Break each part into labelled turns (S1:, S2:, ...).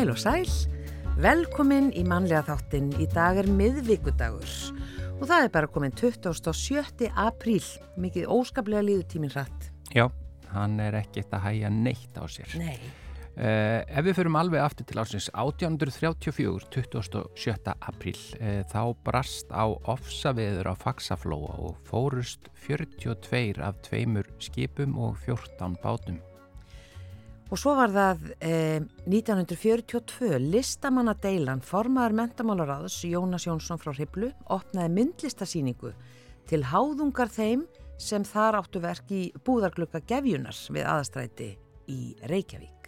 S1: Heil og sæl, velkomin í mannlega þáttin. Í dag er miðvíkudagur og það er bara komin 27. apríl, mikið óskaplega líður tíminn rætt.
S2: Já, hann er ekkert að hæja neitt á sér.
S1: Nei.
S2: Uh, ef við förum alveg aftur til ásins 1834, 27. apríl, uh, þá brast á ofsaveður á Faxaflóa og fórust 42 af tveimur skipum og 14 bátum.
S1: Og svo var það eh, 1942 listamannadeilan formaður mentamálaráðs Jónas Jónsson frá Hriblu opnaði myndlistasýningu til háðungar þeim sem þar áttu verk í búðarglukka gefjunar við aðastræti í Reykjavík.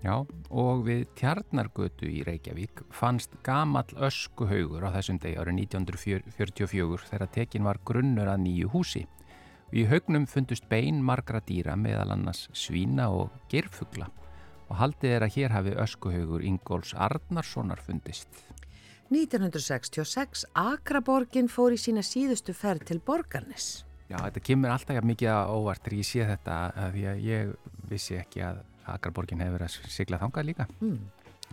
S2: Já, og við Tjarnargötu í Reykjavík fannst gamall öskuhaugur á þessum degi árið 1944 þegar tekin var grunnur að nýju húsi. Í haugnum fundust bein margra dýra meðal annars svína og gerfugla og haldið er að hér hafi öskuhaugur Ingóls Arnarssonar fundist.
S1: 1966 Akraborgin fór í sína síðustu ferð til Borgarnes.
S2: Já, þetta kemur alltaf mikið á óvart þegar ég sé þetta því að ég vissi ekki að Akraborgin hefur verið að sigla þangað líka.
S1: Mm.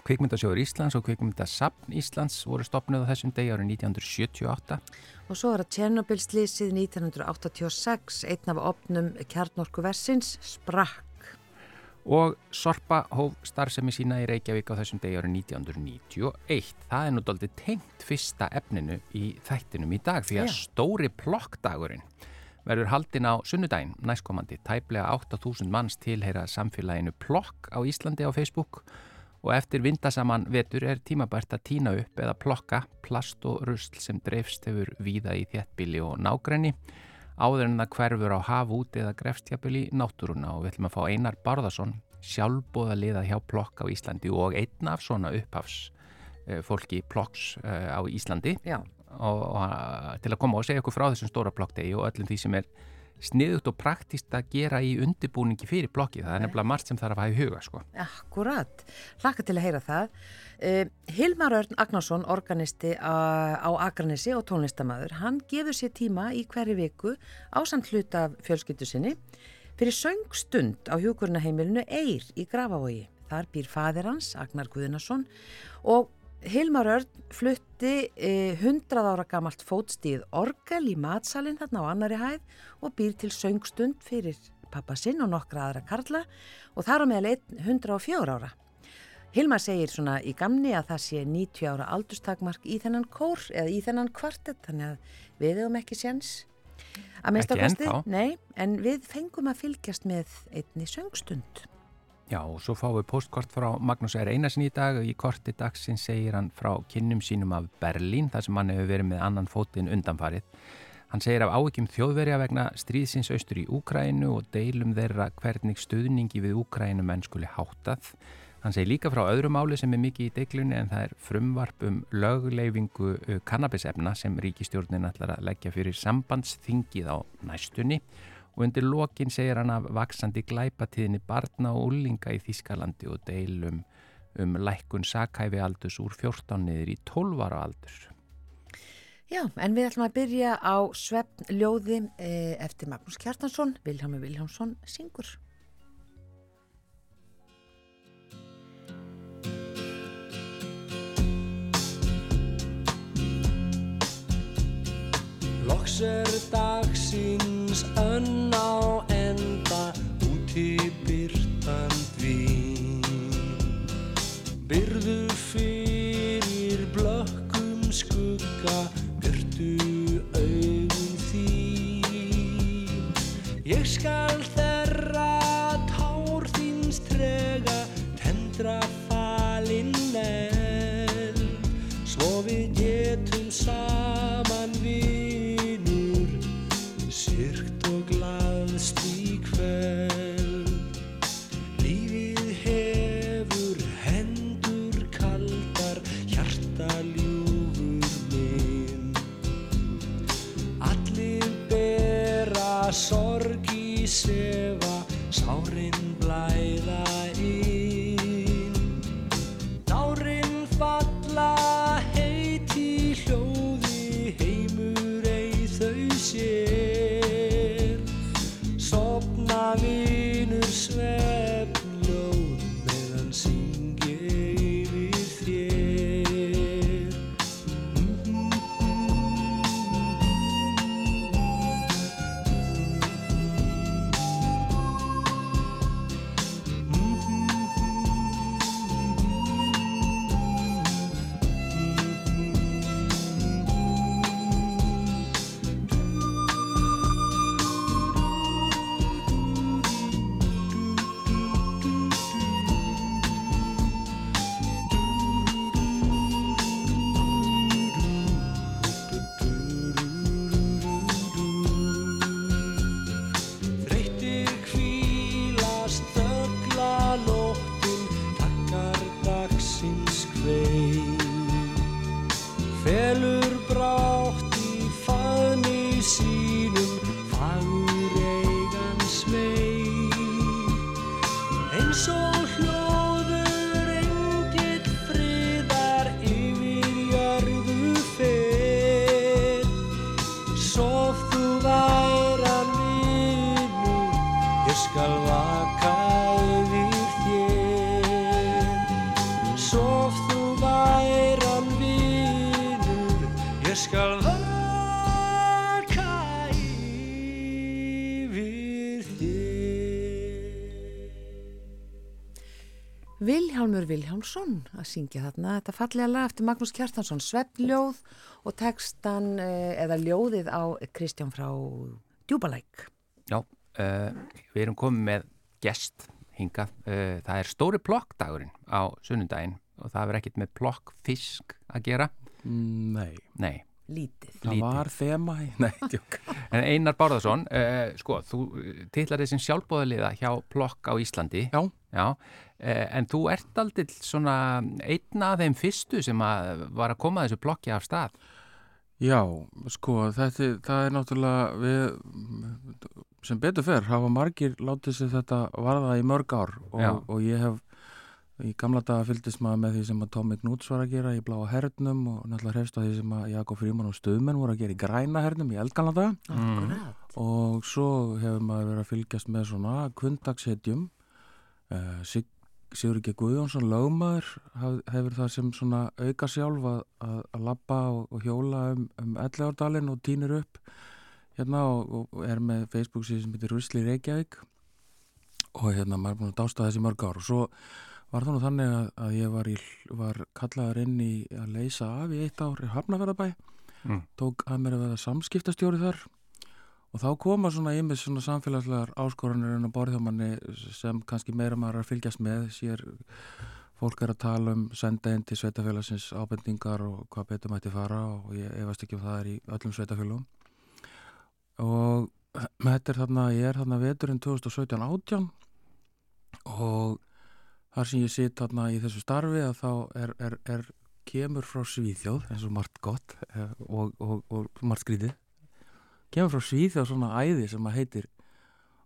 S2: Kvikmyndasjóður Íslands og Kvikmyndasapn Íslands voru stopnuð á þessum degi árið 1978.
S1: Og svo er að Tjernobyl-slísið 1986, einn af opnum kjarnorkuversins, sprakk.
S2: Og Sorpa hóf starfsemi sína í Reykjavík á þessum degi árið 1991. Það er nú doldið tengt fyrsta efninu í þættinum í dag því að
S1: Já.
S2: stóri plokkdagurinn verður haldinn á sunnudaginn. Næstkomandi. Tæplega 8000 manns tilheyra samfélaginu plokk á Íslandi á Facebook. Og eftir vindasaman vetur er tímabært að týna upp eða plokka plast og rusl sem dreifst hefur víða í þéttbíli og nágræni áður en það hverfur á haf út eða grefstjapil í náttúruna. Og við ætlum að fá Einar Barðarsson sjálfbóða liða hjá plokk á Íslandi og einn af svona upphafs eh, fólki plokks eh, á Íslandi.
S1: Já,
S2: og, og til að koma og segja okkur frá þessum stóra plokkdegi og öllum því sem er sniðugt og praktist að gera í undirbúningi fyrir plokkið. Það er nefnilega margt sem þarf að hafa í huga, sko.
S1: akkurat. Laka til að heyra það. Uh, Hilmar Örn Agnarsson, organisti á, á Akranesi og tónlistamæður, hann gefur sér tíma í hverju viku á samt hluta af fjölskyldu sinni fyrir söngstund á hjúkurnaheimilinu Eir í Grafavogi. Þar býr fadir hans, Agnar Guðnason og Hilmar Örn flutti eh, 100 ára gamalt fótstíð orgel í matsalinn þarna á annari hæð og býr til söngstund fyrir pappa sinn og nokkra aðra karla og þar á meðal einn 104 ára. Hilmar segir svona í gamni að það sé 90 ára aldurstakmark í þennan kór eða í þennan kvartett þannig að við hefum ekki séns að
S2: Ekki
S1: kosti. Nei, en við fengum að fylgjast með einni söngstund.
S2: Já, og svo fáum við postkort frá Magnús R. Einarsin í dag og í korti dagsinn segir hann frá kynnum sínum af Berlín þar sem hann hefur verið með annan fótinn undanfarið. Hann segir af áhyggjum þjóðverja vegna stríðsins austur í Úkrænu og deilum þeirra hvernig stuðningi við Úkrænu menn skuli háttað. Hann segir líka frá öðru máli sem er mikið í deiklunni en það er frumvarp um lögleifingu uh, kannabisefna sem ríkistjórnin ætlar að leggja fyrir sambandsþingið á næstunni og undir lokin segir hann af vaksandi glæpatíðinni barna og úlinga í Þískalandi og deilum um lækkun sakhæfi aldurs úr 14 niður í 12 ára aldur.
S1: Já, en við ætlum að byrja á svefn ljóði eh, eftir Magnús Kjartansson, Vilhelmi Viljámsson syngur.
S3: Loks er dagsins önn á enda úti byrtand vín Byrðu fyrir blökkum skugga byrtu augun þín. Ég skal þerra tár þíns trega tendra falinn eld Svo við getum saman bera sorg í sefa Sárin blæða
S1: Vilhjálmsson að syngja þarna þetta fallega lag eftir Magnús Kjartansson Svefnljóð og textan eh, eða ljóðið á Kristján frá Djúbalæk
S2: Já, uh, við erum komið með gest hingað. Uh, það er stóri plokkdagurinn á sunnundaginn og það verður ekkit með plokkfisk að gera.
S4: Nei,
S2: Nei,
S1: Lítið
S4: það
S2: Lítið.
S4: var þema í, nei, djók.
S2: en Einar Bárðarsson, uh, sko, þú titlar þessum sjálfbóðaliða hjá plokk á Íslandi.
S4: Já.
S2: Já, uh, en þú ert aldrei svona einn af þeim fyrstu sem að var að koma þessu plokki af stað.
S4: Já, sko, þetta, það er náttúrulega við, sem betur fer, hafa margir látið sér þetta varða í mörg ár og, og ég hef í gamla daga fylgdist maður með því sem að Tommy Knúts var að gera í bláa hernum og náttúrulega hrefst á því sem að Jakob Fríman og Stöðmenn voru að gera í græna hernum í eldgamla daga.
S1: Akkurat.
S4: Og svo hefur maður verið að fylgjast með svona kvöndagshetjum uh, Sig, Sigur ekki Guðjónsson lögmaður haf, hefur það sem svona auka sjálf að, að, að labba og, og hjóla um, um ellegárdalinn og týnir upp hérna og, og er með Facebook síðan sem heitir Rusli Reykjavík. Og hérna maður er búin að dásta þessi mörg ár. Og svo var það nú þannig að, að ég var, í, var kallaður inn í að leysa af í eitt ár í Hafnafjörðabæ
S2: Mm.
S4: tók að mér að vera samskiptastjóri þar. Og þá koma svona ymis svona samfélagslegar áskoranir en að borðið manni sem kannski meira maður að fylgjast með. Sér fólk er að tala um senda inn til sveitafélagsins ábendingar og hvað betur mætti fara og ég efast ekki um það er í öllum sveitafélagum og þetta er þarna, ég er þarna veturinn 2017-18 og þar sem ég sitt þarna í þessu starfi að þá er, er, er kemur frá Svíþjóð eins og margt gott eh, og, og, og margt skrítið. Kemur frá Svíþjóð svona æði sem að heitir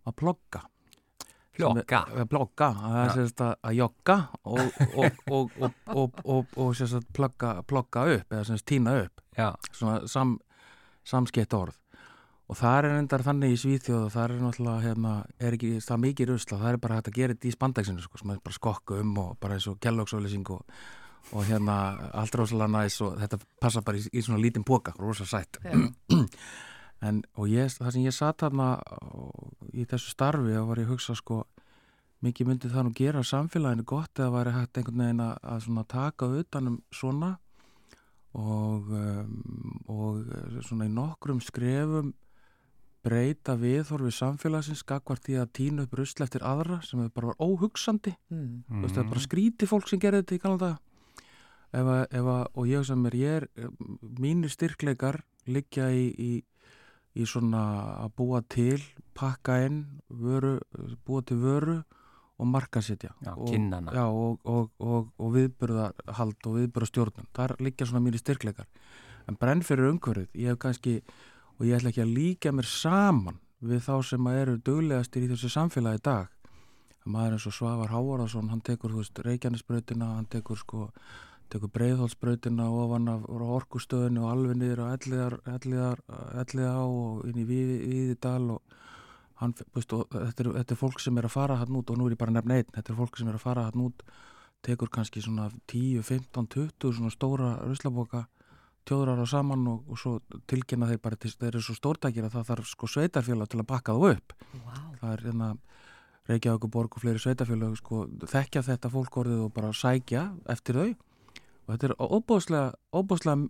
S4: að
S2: Plokka.
S4: Plogga, að það er sérst að, að jogga og, og, og, og, og, og, og sérst að plogga upp eða sérst tína upp.
S2: Já,
S4: svona sam, samskeitt orð og það er endar þannig í Svíþjóð og það er náttúrulega hérna, er ekki það er mikið rusla, það er bara hægt að gera þetta í spandagsinu sko, sem er bara skokku um og bara eins og kellóksauðlýsing og, og hérna allt rosalega næs og þetta passa bara í, í svona lítinn póka, rosa sætt. En og ég, það sem ég satt þarna í þessu starfi og var ég að hugsa sko mikið myndi það nú gera samfélaginu gott eða væri hægt einhvern veginn að, svona taka utanum svona og, um, og svona í nokkrum skrefum breyta viðhorfi samfélagsins gagvart því að tína upp rusl eftir aðra sem er bara var óhugsandi.
S1: Mm.
S4: Þú veist, það er bara skríti fólk sem gerir þetta í kannan dag ef að, ef að, og ég sem er ég er, mínir styrkleikar liggja í, í, í svona að búa til pakka inn, vöru, búa til vöru og markasetja
S2: Já,
S4: og, já, og, og, og, og viðburðahald og viðburðastjórnun. Þar liggja svona mínir styrkleikar. En brenn fyrir umhverfið, ég hef kannski og ég ætla ekki að líka mér saman við þá sem að eru duglegastir í þessu samfélagi í dag. Maður eins og Svavar Hávarðarsson hann tekur, þú veist, Reykjanesbrautina hann tekur sko, tekur Breiðholtsbrautina ofan af orkustöðinu og alveg niður á Elliðar, Elliðar, Elliðá og inn í Víði, Víðidal og hann, veist, og þetta, er, þetta er fólk sem er að fara hann út og nú er ég bara að nefna einn, þetta er fólk sem er að fara hann út tekur kannski svona 10, 15, 20 svona stóra ruslaboka tjóðrar á saman og, og svo tilkynna þeir bara til, þeir eru svo stórtækir að það þarf sko sveitarfélag til að bakka þú upp
S1: wow.
S4: það er hérna Reykjavík og Borg og fleiri sveitafélag sko, þekkja þetta fólk orðið og bara sækja eftir þau og þetta er óbóðslega, óbóðslega,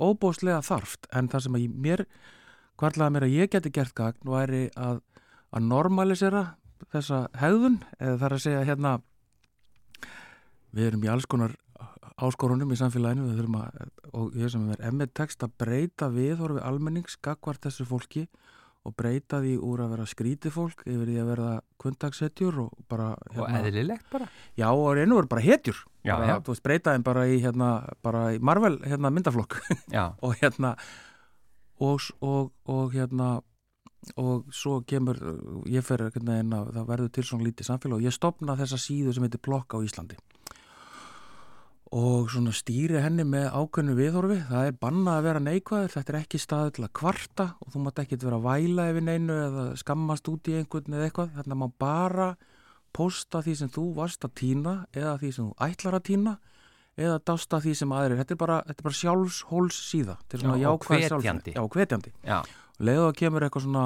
S4: óbóðslega þarft en það sem að ég- mér hvarlaði mér að ég geti gert gagn væri að, að normalisera þessa hegðun eða þar að segja hérna við erum í alls konar áskorunum í samfélaginu. Að, og ég sem er emmið text að breyta viðhorfi almennings gagvart þessu fólki og breyta því úr að vera skrítið fólk yfir því að verða kvöndagshetjur og bara
S2: og eðlilegt bara.
S4: já og reynu verið bara hetjur.
S2: Já,
S4: bara,
S2: já.
S4: þú veist breyta þeim bara í hérna bara í Marvel hérna myndaflokk. Og hérna og, og, og hérna og svo kemur, ég fer að það verður til svona lítið samfélag og ég stopna þessa síðu sem heitir Plokk á Íslandi og stýri henni með ákveðnu viðhorfi, það er bannað að vera neikvæður, þetta er ekki staðið til að kvarta og þú mátt ekkert vera að væla yfir neinu eða skammast út í einhvern eða eitthvað, þarna má bara posta því sem þú varst að týna eða því sem þú ætlar að týna eða dásta því sem aðrir, þetta er bara, þetta er bara sjálfshóls síða, er
S2: Já, og
S4: jákvæð
S2: hvetjandi.
S4: Já, Leðu að kemur eitthvað svona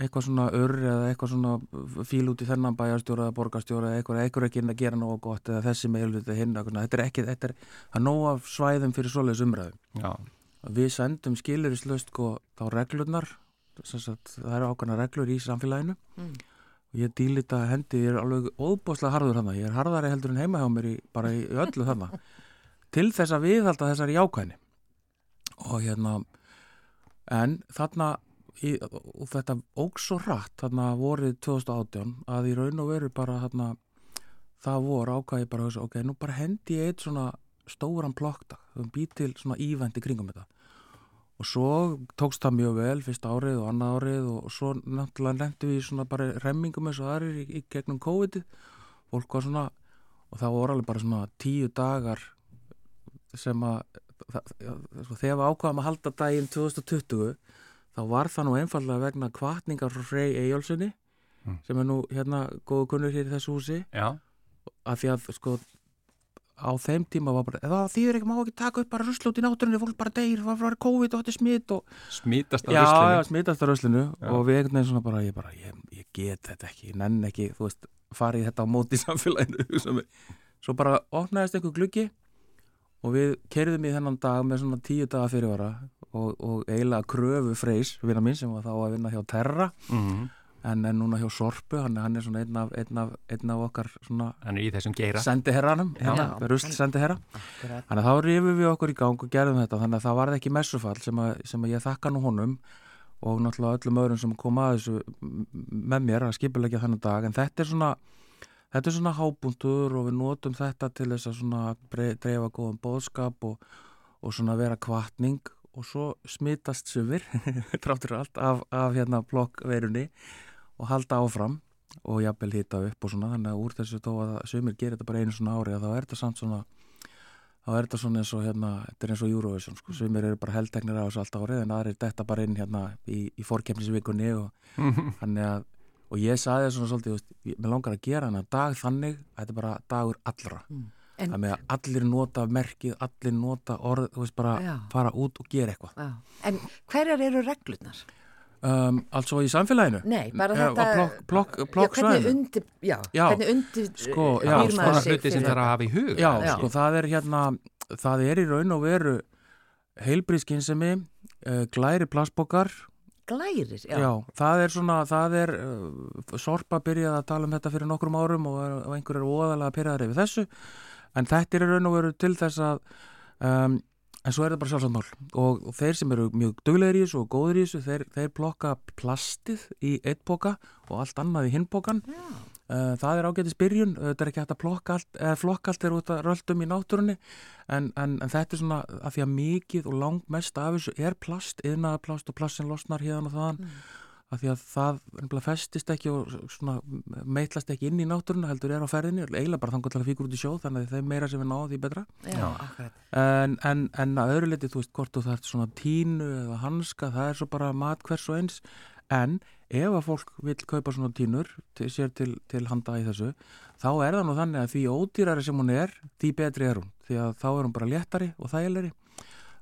S4: eitthvað svona ör eða eitthvað svona fíl út í þennan bæjarstjóra eða borgarstjóra eða eitthvað, eitthvað ekki að gera nógu gott eða þessi meil þetta hinn, eitthvað, þetta er ekki þetta er, það nóg af svæðum fyrir svoleiðis umræðum
S2: já,
S4: við sendum skilurislaust sko, þá reglurnar sem sagt, það eru ákvæmna reglur í samfélaginu.
S1: Mm.
S4: og ég dýlita hendi, ég er alveg óbúslega harður þarna, ég er harðari heldur en heima hjá mér í, bara í öllu þarna. Til þess að viðhalda þessari jákvæðni. Og hérna en þarna í, og þetta óks svo rætt þarna vorið 2018 að í raun og veru bara þarna það voru ákvæði bara þessu, ok, nú bara hendi ég eitt svona stóran plokkdag, við bý til svona ívendi kringum þetta. Og svo tókst það mjög vel fyrst árið og annað árið og svo náttúrulega lendum við svona bara remmingum eins og aðrir í, í gegnum COVID-ið. Fólk var svona og það voru alveg bara svona tíu dagar sem að þegar við ákvaðum að halda daginn 2020 þá var það nú einfallega vegna kvartningar frá Frey Eyjálssoni
S2: Mm.
S4: sem er nú hérna góðu kunnur hér í þessu húsi
S2: já,
S4: að því að sko á þeim tíma var bara, það þýður ekki, má ekki taka upp bara rusl út í náttúrunni, fólk bara deyr, það var COVID og þetta er smitt og
S2: smítast á
S4: já, já, á ruslinu
S2: Já.
S4: og við einhvern veginn svona bara, ég bara, ég, ég get þetta ekki, nenn ekki, þú veist, farið þetta á móti í samfélaginu svo bara opnaðist einhver gluggi og við kerðum í þennan dag með svona tíu daga fyrirvara og, og eiginlega kröfu freys, vinna minn sem var þá að vinna hjá Terra
S2: Mhm.
S4: en er núna hjá Sorpu, hann, hann er svona einn af, einn af, einn af okkar svona
S2: Hann er í þessum geira.
S4: sendiherranum, hérna, rusl sendiherra. Þannig að þá rifum við okkur í gang og gerðum þetta þannig að það varði ekki messufall sem að, sem að ég þakka nú honum og náttúrulega öllum öðrum sem kom að þessu með mér að skipulegja þennan dag. En þetta er svona þetta er svona hábúntur og við notum þetta til þess að svona dreifa góðan bóðskap og, og svona vera kvartning og svo smitast sumir tráttur allt af, af hérna blokkveirunni og halda áfram og jafnvel hita upp og svona þannig að úr þessu þó að sumir gerir þetta bara einu svona ári að þá er þetta samt svona þá er þetta svona eins og hérna, þetta er eins og Eurovision sko, sumir eru bara heldteknir á þessu allt árið en aðrir detta bara inn hérna í, í fórkefnisvikunni og þannig að og ég það svona svolítið, þú veist, ég- mér langar að gera hana dag þannig, að þetta er bara dagur allra
S1: En,
S4: þannig að allir nota merkið, allir nota orð, þú veist, bara
S1: Já.
S4: fara út og gera eitthvað
S1: já. en hverjar eru reglurnar?
S4: um, altså í samfélaginu
S1: Nei, bara
S4: Eh,
S1: þetta
S4: plokk, plokk,
S1: já, hvernig undir, já,
S4: Já.
S1: hvernig undir
S4: Sko,
S1: eh,
S4: svona
S2: hluti sem
S1: fyrir
S2: þarf að hafa í hug
S4: Já,
S1: Já.
S4: sko, það er hérna, það er í raun og veru heilbríðskynsemi, uh, glæri plastbókar,
S1: Glærir, já,
S4: já. það er svona, það er, uh, Sorpa byrjaði að tala um þetta fyrir nokkrum árum og, og einhver er óðalega pyrraðar yfir þessu, en þetta er raun og veru til þess að, um, en svo er það bara sjálfsagt mál. Og, og þeir sem eru mjög duglegir í þessu og góður í þessu, þeir, þeir plokka plastið í eitt boka og allt annað í hinn bokan. Uh, það er ágætis byrjun, þetta er ekki hægt að plokka allt, eða flokka allt er út að röldum í náttúrunni. En, en, en þetta er svona að því að mikið og langt mest af þessu er plast, yðnaða plast og plast sem losnar hérna og þaðan að því að það festist ekki og svona meitlast ekki inn í náttúrunna heldur er á ferðinni, eiginlega bara þannig til að fíkur út í sjóð þannig að þeim meira sem við náðum því betra.
S1: Já,
S4: en, en, en að öðru liti, þú veist, hvort þú þarft svona tínu eða hanska, það er svo bara mat hvers og eins, en ef að fólk vil kaupa svona tínur til, sér til, til handa í þessu þá er það nú þannig að því ódýrari sem hún er því betri er hún, því að þá er hún bara léttari og þægilegri.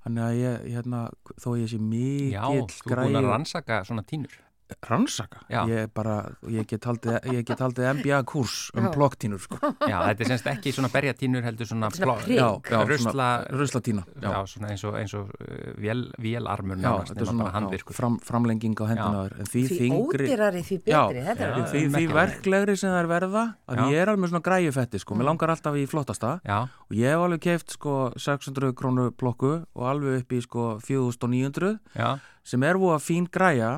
S4: Þannig að ég, hérna, þó ég sé
S2: Já,
S4: mikill
S2: þú er búin að rannsaka svona tínur
S4: rannsaka,
S2: Já.
S4: ég bara ég get haldið, ég get haldið MBA kurs um
S1: Já.
S4: plokktínur, sko.
S2: Já, þetta er semst ekki svona berjatínur heldur svona,
S4: já, já, ruslatína
S2: Já, svona eins og, eins og vél, vélarmur
S4: Já,
S2: nánast,
S4: þetta er svona já, fram, framlenging á hendinaður en því,
S1: Því
S4: þingri
S1: ódýrari því
S4: Já,
S1: betri,
S2: já.
S1: alveg
S4: því, því verklegri sem það er verða að
S2: Já.
S4: ég er alveg með svona græjufetti sko, mér langar alltaf í flottasta.
S2: Já,
S4: og ég hef alveg keift sko 600 krónu blokku og alveg upp í sko 4900
S2: já,
S4: sem er búið að fín græja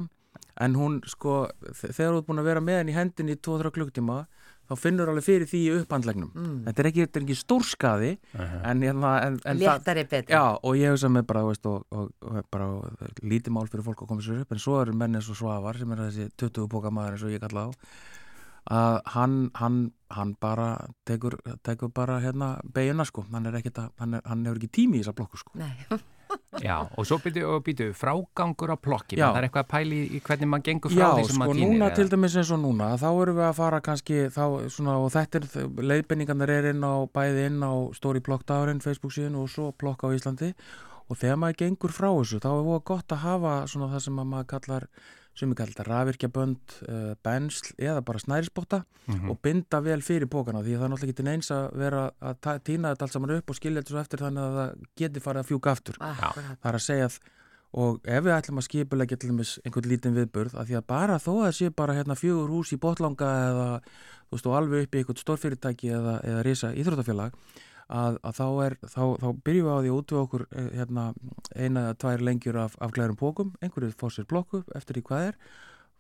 S4: en hún sko þe- þegar þú ert búin að vera með henni í hendinni í 2-3 klukktíma þá þá finnur alveg fyrir því í upphandlegnum.
S1: Mm.
S4: þetta er ekki, þetta er ekki stórskaði en, hérna, en, en það
S1: Léttari betur.
S4: Já, og ég hugsa með bara, veist, og, og, og bara lítið mál fyrir fólk að koma sér upp en svo eru menn eins og Svavar sem er þessi 20 póka maður eins og ég kalla á að hann, hann, hann bara tekur, tekur bara hérna beina sko, hann er ekkit að hann, er, hann hefur ekki tími í þessa blokku sko.
S1: Nei,
S2: Já, og svo býtu, frágangur á plokki,
S4: Já.
S2: það er eitthvað að pæli í hvernig maður gengur frá
S4: Já,
S2: því sem
S4: sko
S2: maður týnir
S4: núna
S2: eða?
S4: til dæmis eins og núna þá erum við að fara kannski þá, svona, og þetta er, leiðbenningarnir er inn á bæði inn á stóri plokkdagurinn Facebook síðan og svo plokk á Íslandi og þegar maður gengur frá þessu þá er voða gott að hafa svona það sem að maður kallar sem við kallar rafirkjabönd, uh, bensl eða bara snærisbotta
S2: Mhm.
S4: og binda vel fyrir pókana því að það er náttúrulega ekki neins að vera að tína þetta allt saman upp og skilja þetta svo eftir þannig að það geti farið að fjúka aftur
S1: akkurat.
S4: það er að segja að og ef við ætlum að dæmis einhvern lítinn viðburð að því að bara þó að það sé bara hérna fjögur hús í botlanga eða þú veist og alveg upp í einhvern stórfyrirtæki eða, eða risa íþróttafélag að, að þá, er, þá, þá byrjum við á því að útvega okkur eh, hérna, eina eða tvær lengjur af, af glærum pókum, einhverju fór sér blokku eftir því hvað er,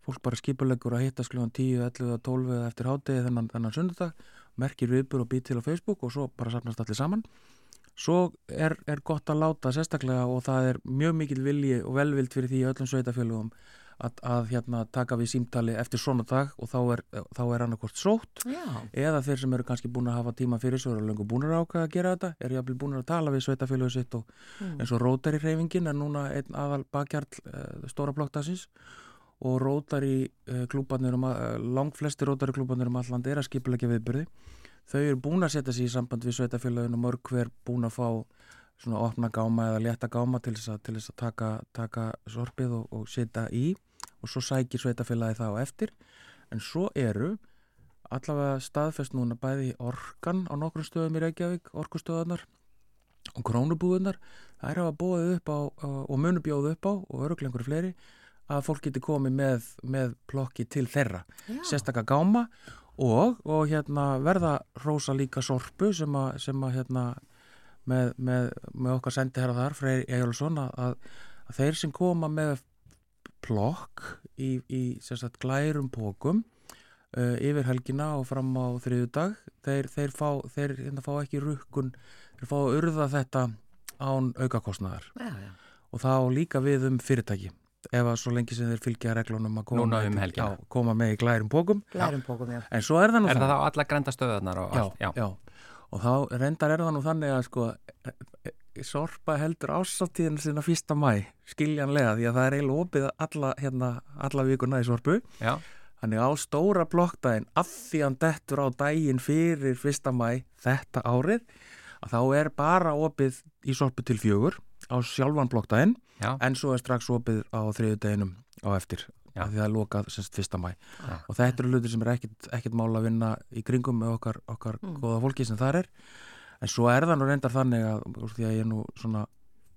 S4: fólk bara skipulegur að hitta sklugan 10, 11 eða 12 eða eftir hádegi þennan, þennan sunnudag merkir viðburð og být til á Facebook og svo bara sapnast allir saman. Svo er, er gott að láta sérstaklega og það er mjög mikil vilji og velvild fyrir því öllum sveitafélugum að, að hérna, taka við símtali eftir svona dag og þá er, þá er annarkvort sótt
S1: Já,
S4: eða þeir sem eru kannski búin að hafa tíma fyrir svo eru lengur búin að ákveða að gera þetta eru jafnvel búin að tala við sveitafélugu sitt og
S1: Mm.
S4: eins og Rótari hreyfingin er núna einn aðal bakkjarl uh, stóra blokkdagsins og Rótari uh, klúbarnir um að, uh, langflesti Rótari klúbarnir um alland er að skipulegja viðbyrði þau eru búin að setja sig í samband við sveitafélaginu og mörg hver búin að fá svona opna gáma eða létta gáma til þess að, til þess að taka, taka sorpið og, og setja í og svo sækir sveitafélagi það á eftir. En svo eru allavega staðfest núna bæði orkan á nokkrum stöðum í Reykjavík, orkustöðunar og krónubúðunar þær hafa bóðið upp á og munu bjóðu upp á og öruglengur fleiri að fólk geti komið með, með plokki til þeirra.
S1: Já.
S4: sérstaka gáma og, og hérna, verða rosa líka sorpu að, sem að hérna, með, með, með okkar sendi herra þar, Freyr Ejjálfsson að, að, að þeir sem koma með plokk í, í sérstætt glærum pókum uh, yfir helgina og fram á þriðudag þeir, þeir, fá, þeir hérna, fá ekki rukkun þeir fá að urða þetta án aukakostnaðar
S1: já, já.
S4: og þá líka við um fyrirtæki ef að svo lengi sem þeir fylgja reglunum að koma,
S2: um
S4: já, koma með í glærum pókum
S1: Lærum bókum, já.
S4: en svo er það nú
S2: Er það þá alla grænda stöðunar og
S4: já,
S2: allt?
S4: já. Og þá reyndar er það nú þannig að sko Sorpa heldur ásáttíðin sinna fyrsta mæ skiljanlega því að það er eiginlega opið alla, hérna, alla vikuna í Sorpu
S2: já.
S4: Þannig á stóra blokkdægin af því hann dettur á dægin fyrir fyrsta mæ þetta árið að þá er bara opið í sorpu til fjögur á sjálfan blokkdægin en svo er strax opið á þriðu deginum á eftir. Af því það er lokað semst fyrsta mæ
S2: Já.
S4: og þetta eru hlutir sem er ekkit, ekkit mál að vinna í kringum með okkar, okkar
S1: Mm.
S4: góða fólki sem það er en svo er það nú reyndar þannig að því að ég nú svona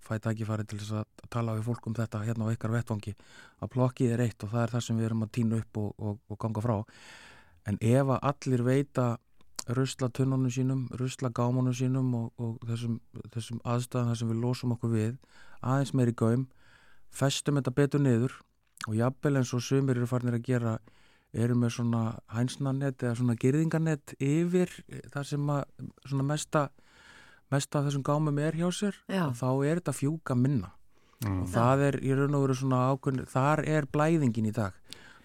S4: fæ tækifæri til þess að tala við fólk um þetta hérna á ykkar vettvangi að plokkið er eitt og það er það sem við erum að týna upp og, og, og ganga frá en ef að allir veita rusla tunnunum sínum, rusla gámanum sínum og, og þessum, þessum aðstæðan þar sem við losum okkur við aðeins meiri gaum festum þetta betur niður og jafnvel eins og sumir eru farnir að gera eru með svona hænsnanett eða svona girðinganett yfir þar sem að svona mesta mesta af þessum gámum er hjá sér þá er þetta fjúka minna.
S2: Mm.
S4: og það er í raun og veru svona ákveðin þar er blæðingin í dag.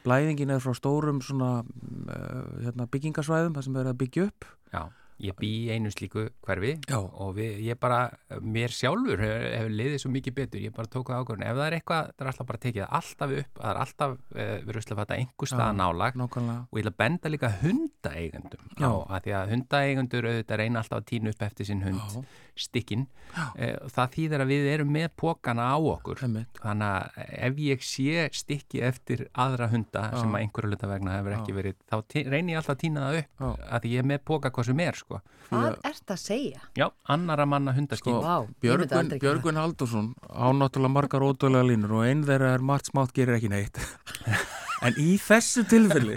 S4: Blæðingin er frá stórum svona uh, hérna, byggingasvæðum þar sem er að byggja upp.
S2: Já, ég bý í einu slíku hverfi
S4: Já.
S2: og við, ég bara, mér sjálfur hefur, hefur liðið svo mikið betur, ég bara tók það ákvörðin ef það er eitthvað, það er alltaf bara tekið alltaf upp það er alltaf uh, verið að fæta einhver staða
S4: Já.
S2: nálag og ég vil að benda líka hundaeigendum
S4: Já.
S2: á að því að hundaeigendur auðvitað reyna alltaf að tína upp eftir sinn hund
S4: Já.
S2: stikkin, uh, það þýðir að við erum með pókana á okkur
S4: Einmitt.
S2: þannig að ef ég sé stikki eftir aðra hunda
S4: Já.
S2: sem að einhverju hluta vegna hefur ekki verið þá tí- reyni ég alltaf að tína það upp
S4: Já.
S2: að því ég er með póka hvað sem er sko.
S1: Hvað ert að segja?
S2: Já, annara manna hundaskinn
S4: Sko,
S1: myndi
S4: Björgun, Björgun Haldursson á náttúrulega margar ótrúlega línur og einn þeirra er margt smátt gerir ekki neitt. En í þessu tilfelli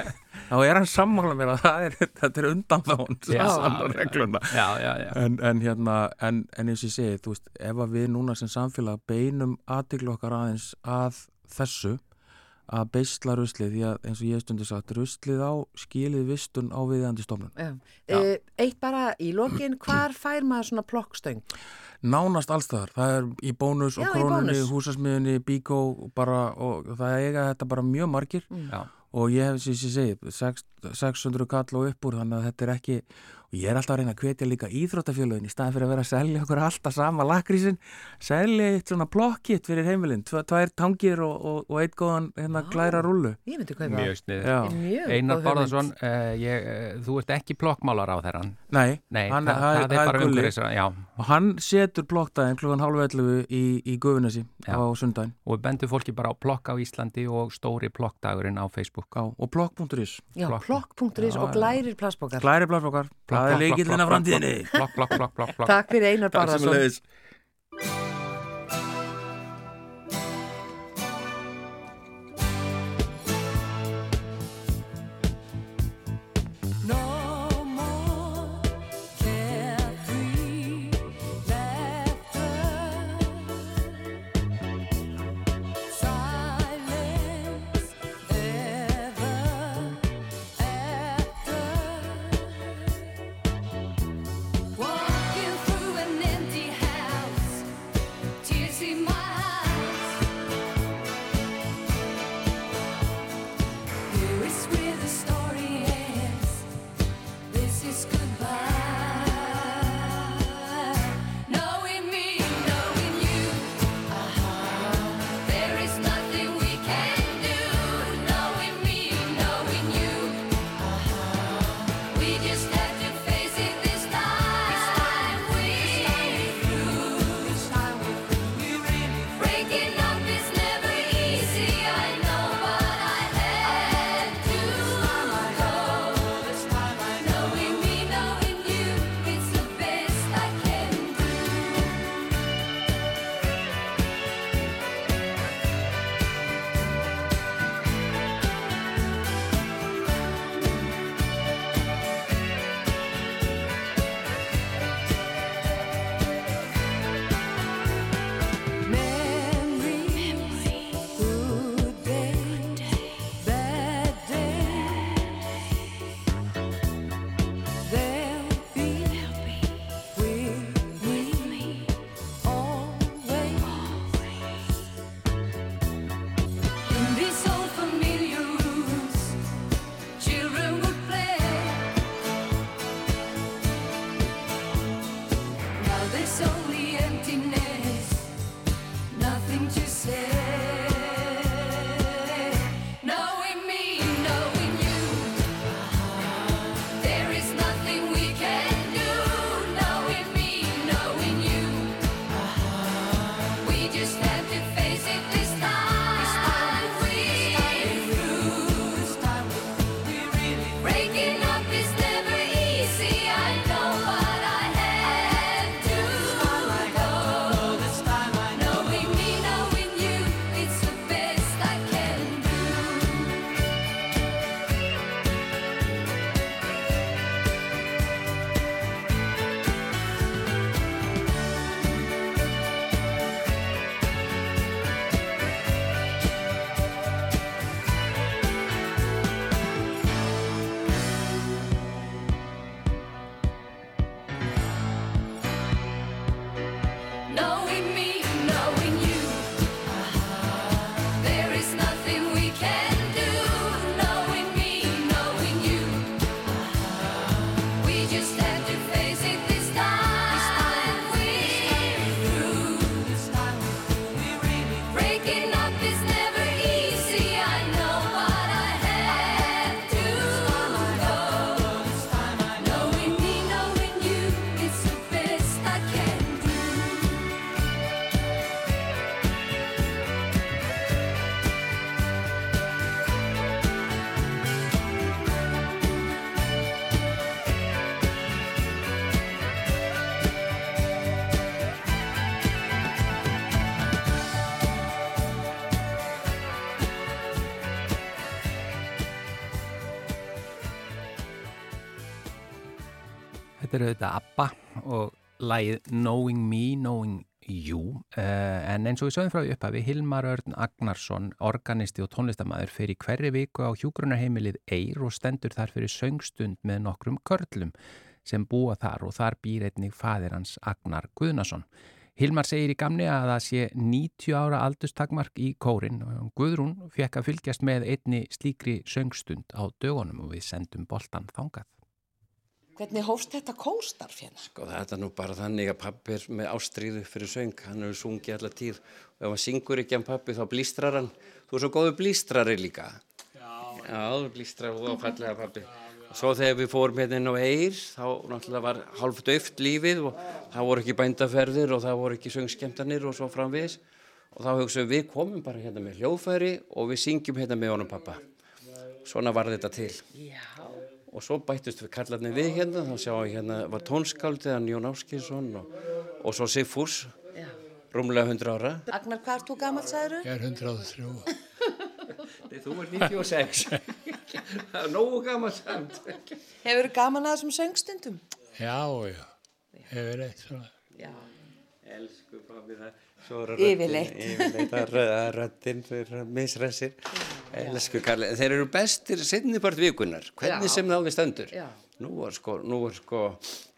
S4: þá er hann sammála mér að það er, þetta er undan þá hún
S2: Já.
S4: sannar regluna.
S2: Já, já, já.
S4: En, en hérna en, en eins og ég segi, þú veist, ef að við núna sem samfélag beinum aðtiklu okkar aðeins að þessu
S5: að beisla ruslið því að eins og ég stundu sagt ruslið á skilið vistun á viðandi stofnun
S1: Já.
S2: Já.
S1: Uh, eitt bara í lokin, hvar fær maður svona plokkstöng?
S5: nánast allstaðar, það er í bónus
S1: Já,
S5: og krónunni, húsasmiðunni, bíkó og bara, og það eiga þetta bara mjög margir
S2: Já.
S5: og ég hef sem ég segi, sex- 600 kall og upp úr þannig að þetta er ekki og ég er alltaf að reyna að hvetja líka íþróttafélögin í staðin fyrir að vera að selja okkur alltaf sama lakrísin, selja eitt svona blokkitt fyrir heimilin, tvær tangir og, og, og eitt góðan hérna glæra rullu
S1: Ég myndi kaupa
S2: Mjög sniður.
S5: Já.
S1: það.
S2: Einar Bárðarsson, uh, ég, uh, þú ert ekki plokkmálar á þeirra.
S5: Nei,
S2: Nei,
S5: Hann-
S2: það,
S5: það-
S2: það, er bara
S5: gulli.
S2: umhverfis. Já,
S5: og hann setur blokkdæðin klukkan halv 11 í, í Gufunesi
S2: Já.
S5: á sundaginn
S2: og við bendum fólki bara á plokk á Íslandi og stóri plokkdagurinn á Facebook.
S5: Já, og plokk.is
S1: Já,
S2: plokk.
S1: plokk.is og glærir
S5: plassbókar, það er leikillin af framtíðinni.
S1: Takk fyrir Einar
S5: Takk
S2: Þetta er auðvitað ABBA og lagið Knowing Me, Knowing Jú, uh, en eins og við sögum frá því upphafi, Hilmar Örn Agnarsson, organisti og tónlistamæður, fer í hverri viku á hjúgrunarheimilið Eir og stendur þar fyrir söngstund með nokkrum körlum sem búa þar og þar býr einnig fadir hans Agnar Guðnason. Hilmar segir í gamni að það sé 90 ára aldurstakmark í kórin og Guðrún fekk að fylgjast með einni slíkri söngstund á dögunum og við sendum boltan þangað.
S1: Hvernig hófst þetta kórstarf hérna?
S6: Sko þetta er nú bara þannig að pappi er með ástríðu fyrir söng, hann hefur sungið alla tíð og ef hann syngur ekki hann pappi þá blístrar hann, þú er svo góðu blístrari líka. Já. Já, þú blístrar og þá fallega pappi. Og svo þegar við fórum hérna inn á Eir, þá náttúrulega var hálf döft lífið og það voru ekki bændaferðir og það voru ekki söngskemtanir og svo framvegis. Og þá hugsaðum við komum bara hérna með hljóðfæri og við syngjum hérna með honum pappa. Svona var þetta til.
S1: Já.
S6: Og svo bættust við kallarnir við hérna, þá sjáum við hérna var tónskáldið hann Jón Áskilsson og, og svo Sigfús, rúmlega 100 ára.
S1: Agnar, hvað ert þú gammal, sagður
S7: Ég er 103.
S6: Nei, þú ert 96. Það er nógu gaman samt.
S1: Hefur þú gaman að þessum söngstundum?
S7: Já, já. Hefur eitt svona.
S1: Já.
S6: Elsku pabbi það.
S1: Yfirleitt.
S6: Yfirleitt að röddinn fyrir misræsir. Þeir eru bestir sinnipart vikunar, hvernig
S1: Já.
S6: sem þá við stendur.
S1: Já.
S6: Nú er sko, sko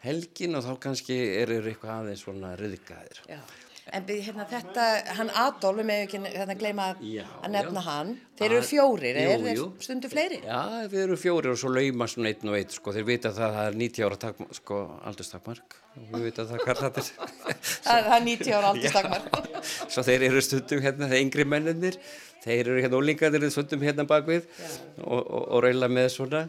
S6: helgin og þá kannski eru eitthvað aðeins svona ryðgaðir.
S1: Já. En hérna, þetta, hann Adolf, við með ekki hérna, gleyma
S6: Já,
S1: að nefna
S6: já.
S1: hann. Þeir eru fjórir,
S6: Jú,
S1: er þeir stundu fleiri?
S6: Já, við erum fjórir og svo laumast svona einn og einn, sko, þeir vita það að það er 90 ára takmark, sko, aldurstakmark, við vita það hvað það er.
S1: Það er 90 ára aldurstakmark.
S6: Svo þeir eru stundum hérna, þeir yngri mennir, þeir eru hérna ólingarnir stundum hérna bakvið og, og, og reyla með svona.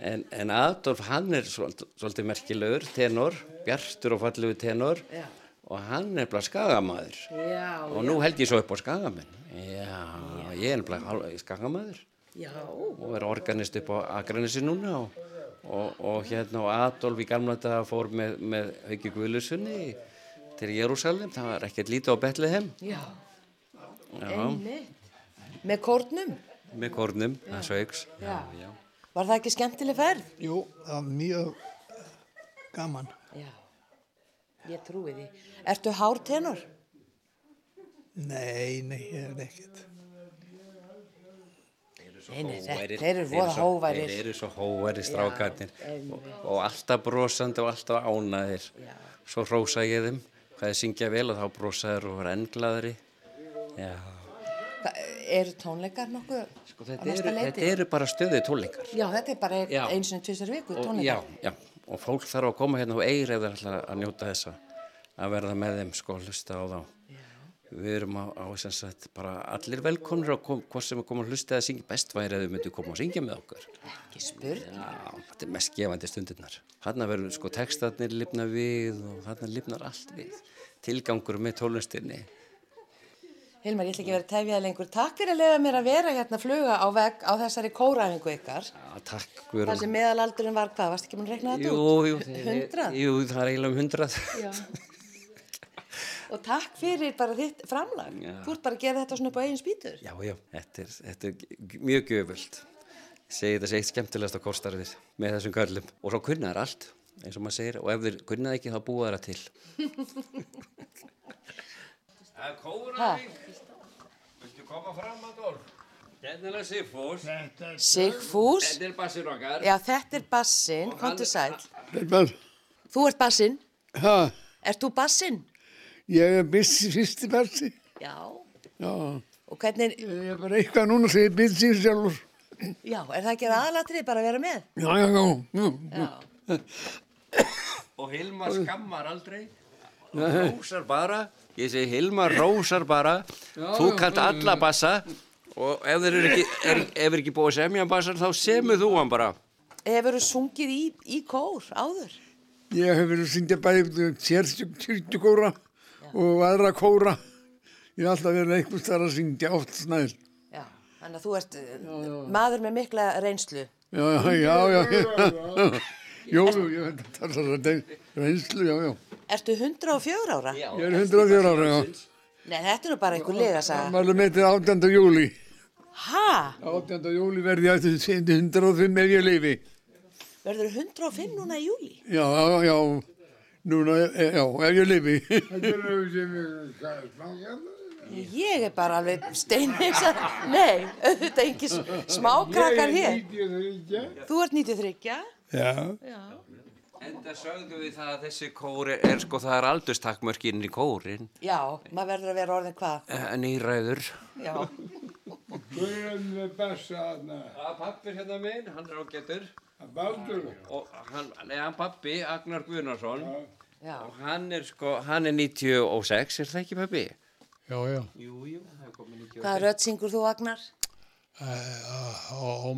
S6: En, en Adolf, hann er svolítið, svolítið merkilegur, tenor, bjartur og fallegu tenor
S1: Já.
S6: Og hann er bara skagamaður.
S1: Já,
S6: Og nú held ég svo upp á skagamenn. Já, ég er bara skagamaður
S1: já.
S6: og er organist upp á Akranessi núna og, og, og hérna og Adolf í gamla daga fór með, með Hauki Guðlusunni til Jérúsalem, það var ekkert lítið á Betlehem
S1: Já,
S6: já.
S1: Með kórnum?
S6: með kornum, það sögs
S1: Já. Var það ekki skemmtileg ferð?
S8: Jú, það var mjög gaman.
S1: Já. Ég trúi því. Ertu hár tenor?
S8: Nei, nei, ég er ekkert.
S1: Nei, þeir eru voða
S6: svo-
S1: hóværir.
S6: þeir eru svo hóværi strákarnir og, og alltaf brosandi og alltaf ánaðir
S1: Já.
S6: svo hrósa ég þeim hvað þið syngja vel og þá brosaður og var englaðri já
S1: Hva- Eru tónleikar nokkuð
S6: sko,
S1: á
S6: þetta,
S1: næsta
S6: eru,
S1: leiti?
S6: þetta eru bara stöðið tónleikar
S1: Já, þetta er bara einu sinni tvisar viku
S6: og,
S1: tónleikar.
S6: já, já, og fólk þarf að koma hérna og eir ætla að njóta þessa að verða með þeim sko að hlusta á þá. Við erum á, á sem sagt bara allir velkonur kom, hvort sem að koma að hlusta eða syngja best væri að þau myndu koma og syngja með okkur.
S1: Ekki spurning.
S6: já, þetta er mest gefandi stundirnar þarna verður sko textarnir lifna við og þarna lifnar allt við. Tilgangur með tónlistinni
S1: Hilmar, ég ætla ekki að vera að tefja það lengur. Takk fyrir að lefa mér að vera hérna að fluga á vegg á þessari kóræfingu ykkar.
S6: já, takk
S1: Það
S6: Guðrún.
S1: sem meðalaldurinn var hvað, varst ekki mann að rekna þetta
S6: jú,
S1: út?
S6: jú,
S1: Hundrað?
S6: jú, það er eiginlega um hundrað
S1: Já. Og takk fyrir bara þitt framlag.
S6: Já.
S1: Þú ert bara að gera þetta svona upp á eigin spýtur.
S6: Já, já, þetta er, þetta er mjög gjöfult. Ég segi þetta sé eitt skemmtilegast á kostarfið með þessum körlum. Og svo kunna þær allt, eins og maður segir, og ef það ekki þá búa þeirra til. Það er kóraðing. Viltu koma fram, Adolf? Þetta er Sigfús.
S1: Sigfús.
S6: Þetta er bassir okkar.
S1: Já, þetta er bassin. Kontu sæl.
S8: Vel,
S1: Þú ert bassin.
S8: ha,
S1: Ert þú bassin?
S8: ég er bissi, fyrsti bessi.
S1: Já.
S8: Já,
S1: Og hvernig,
S8: ég er bara eitthvað núna sem ég bissi sjálfur.
S1: já, er það ekki aðalatrið bara að vera með?
S8: Já, já, já, já.
S1: Já.
S6: Og Hilmar skammar aldrei. Rósar bara. Ég segi Hilmar rósar bara. Þú kannt alla bassa. Og ef þeir eru ekki, er, ef er ekki búið að semja bassar þá semur þú hann bara.
S1: Hefur þú sungið í, í kór áður?
S8: Ég hef verið að syngja bæði sérstjúkóra og aðra kóra. Ég hef alltaf verið einhvers þar að syngja oft snæl.
S1: Já. Þannig að þú ert já, maður með mikla reynslu.
S8: Já, já, já, já. Jú, jú, ég veit að það er reynslu, já, já.
S1: Ertu 104 ára?
S6: Já,
S8: Ég er 104 ára, já.
S1: Nei, þetta er nú bara einhver lega saga.
S8: Mælum eittir 18. júli.
S1: Ha?
S8: 18. júli verði ég eftir 105 ef ég leifi.
S1: Verður 105 núna í júli?
S8: Já, já, já. Núna, e, já, ef ég lifi.
S3: Þetta er auðvitað sem ég smákjæmur.
S1: Ég er bara alveg steinins að, nei, auðvitað ekki smákrakkar hér.
S3: Ég er 93.
S1: Þú ert 93,
S3: Já.
S1: já.
S6: Enda sögðu við það að þessi kór er, sko, það er aldurstakmörkinn í kórin.
S1: Já, maður verður að vera orðin hvað?
S6: Nýræður.
S1: Já,
S3: er með besta þarna?
S6: Að pappir hérna minn, hann er ágættur.
S3: Að Baldur.
S6: Og hann, nei, hann pappi, Agnar Guðnarsson.
S1: já.
S6: Og hann er sko, hann er 96, er það ekki pappi?
S7: Já, já.
S6: Jú, jú, það er komið 96.
S1: Hvaða rödd syngur þú, Agnar?
S7: Og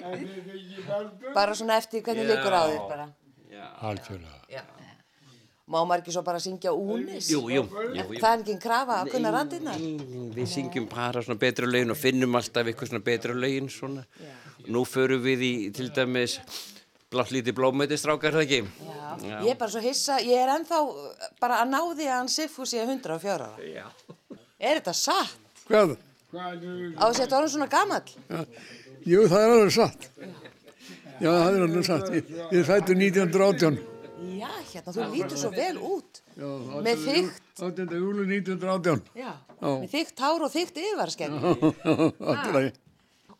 S3: En.
S1: Bara svona eftir hvernig
S6: Já.
S1: líkur á þér bara.
S6: Já.
S7: Algjörlega.
S1: Já. Má maður ekki svo bara syngja únis?
S6: Jú, jú, jú, jú.
S1: Það er ekki krafa að kunna rættina?
S6: Við syngjum bara svona betri lögin og finnum alltaf eitthvað svona betri lögin svona. Nú förum við í til dæmis blátt lítið blómæti strákar það ekki?
S1: Já. Ég er bara svo hissa, ég er ennþá bara að ná því að hann Siffu sé 104 ára.
S6: Já.
S1: Er þetta satt?
S8: Hvað?
S1: Á þess að þetta orðin svona gamall?
S8: Ja. Jú, það er alveg satt. Já, það er alveg satt. Ég, ég fættu 1918.
S1: Já, hérna, þú lítur svo vel út.
S8: Já,
S1: Með þykkt,
S8: 18. júli 1918.
S1: já,
S8: Já.
S1: með þykkt hár og þykkt yfirvarskegg.
S8: Allt í lagi.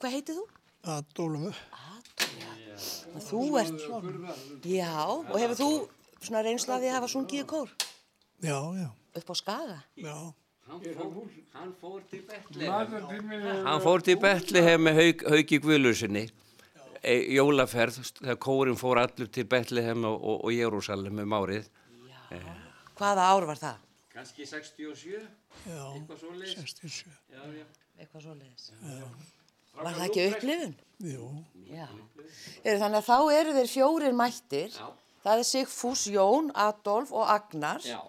S1: Hvað heitir þú?
S3: Adolf.
S1: Þú ert, já, og hefur þú svona reynslaði að hafa sungið í kór
S3: Já, já.
S1: upp á Skaga?
S3: Já.
S6: Hann fór til Betlehem.
S3: Matartíminn er
S6: Hann fór til Betlehem með Hauk, Hauki Guðlusinni. E, jólaferð, þegar kórin fór allur til Betlehem og, og, og Jérúsalem um árið.
S1: Hvaða ár var það?
S6: Kanski 67,
S3: Já.
S6: eitthvað svo leið.
S3: 67.
S6: Já, já.
S1: Eitthvað svo leiðis. Var það ekki upplifun?
S3: Jú.
S1: Já. Eru, þannig að þá eru þeir fjórir mættir.
S6: Já.
S1: Það er Sigfús, Jón, Adolf og Agnar.
S6: Já.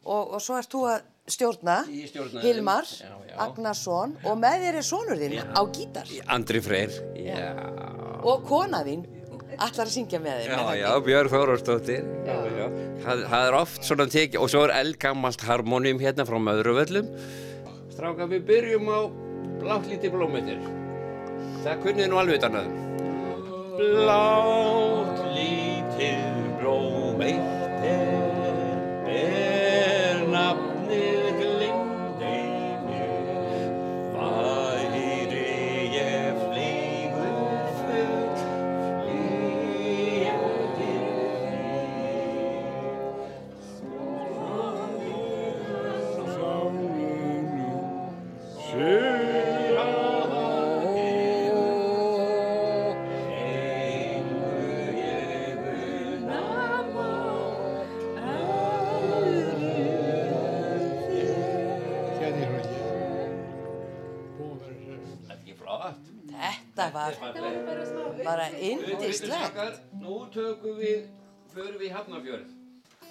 S1: Og, og svo ert þú að stjórna,
S6: stjórna.
S1: Hilmar,
S6: Já, já.
S1: Agnarsson og með þér er sonur þinn á gítar.
S6: Andri Freyr. Já.
S1: Og kona þín ætlar að syngja með þeim.
S6: Já, já? Björn. Já, já. Það, það er oft svona tekið, og svo er eldgammalt harmonium hérna frá Möðruvöllum. Stráka, við byrjum á blátt lítið blómitir. Það kunnið nú alveg utan að. Blátt
S1: bara indislegt.
S6: Nú tökum við, förum við í Hafnarfjörð.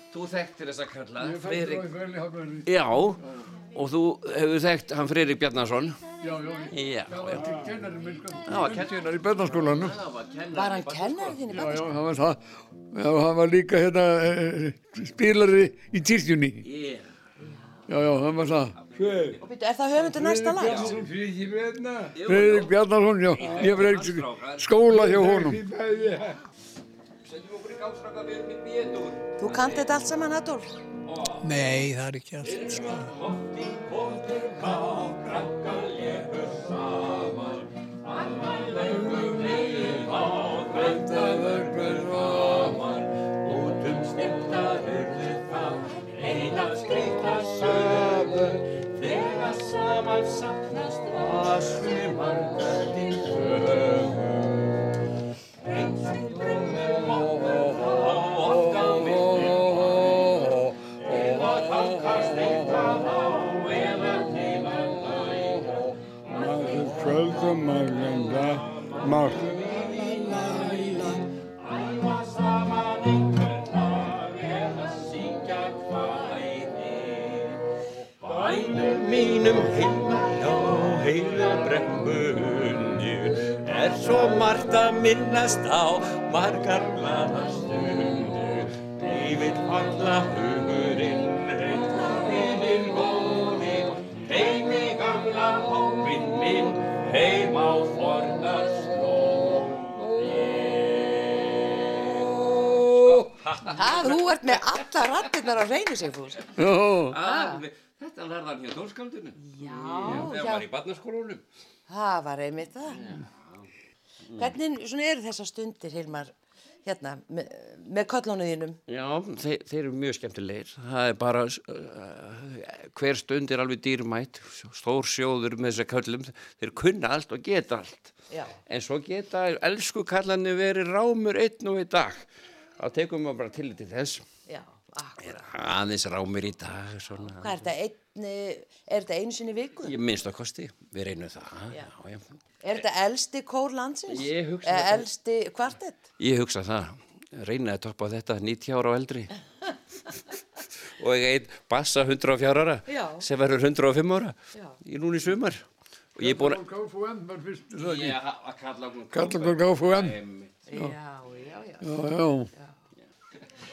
S6: Þú þekktir þessa kalla, Friðrik.
S8: Friðrik.
S6: Já, og þú hefur þekkt hann Friðrik Bjarnason.
S8: Já, já.
S6: Já, já.
S8: Kennari minn, sko.
S6: Það var kenn-
S8: Kennar í bennarskólanum.
S6: Það var.
S1: Var hann kennari þín í
S8: Já, já,
S1: barnaskóla?
S8: hann var það. Já, hann var líka hérna eh, spilari í.
S6: Yeah.
S8: Já, já, hann var það.
S3: Hver?
S1: Og byrju, er það höfundur næsta lags?
S3: Þú fyrir ekki veitna.
S8: Friðrik Bjarnason, já. Ég ekki skóla hjá honum.
S3: Því bæði.
S6: Setjum okkur í gangstráka, við erum í bíetur.
S1: Þú kannt þetta allt saman, Adolf?
S3: Nei, það er ekki allt, sko. Maður kvöldum að lenda, maður
S6: Bænum heima hjá heila brekkunni er svo margt að minnast á margar glaða stundu. Lífið falla hugurinn, reyndla vininn góðinn, heim í gamla hópinn minn, heim á fornar slóð.
S1: Ha, þú ert með alla rattirnar á hreinu Sigfús.
S8: Já,
S6: Ah, Þetta lærði hann hjá tónskaldinu.
S1: Já,
S6: Þegar hann var í barnaskólunum.
S1: Það var einmitt það. Hvernig eru þessar stundir, Hilmar, hérna, með, með kollónuðinum?
S6: Já, þeir, þeir eru mjög skemmtilegir. Það er bara, uh, hver stund er alveg dýrmætt, stór sjóður með þessar köllum. Þeir kunna allt og geta allt.
S1: Já.
S6: En svo geta elsku kallarnir verið rámur einn og einn dag. Þá tekum við bara til til þess.
S1: Já.
S6: Aðeins rámur í dag, svona.
S1: Hvað er þetta, einn, er þetta einu sinni í viku?
S6: Ég minnst að kosti, við reynum það.
S1: Já.
S6: Já, já.
S1: Er þetta elsti kór landsins?
S6: Ég hugsa þetta.
S1: elsti kvartett?
S6: Ég hugsa það, reyna að toppa þetta 90 ára og eldri og ég einn bassa 104 ára
S1: Já.
S6: sem verður 105 ára
S1: Já.
S6: í núni í sumar og ég er búin að
S8: KFUM var fyrst, það ekki?
S6: Já, að kalla okkur
S8: Kalla okkur KFUM.
S1: Já, já, já.
S8: Já, já.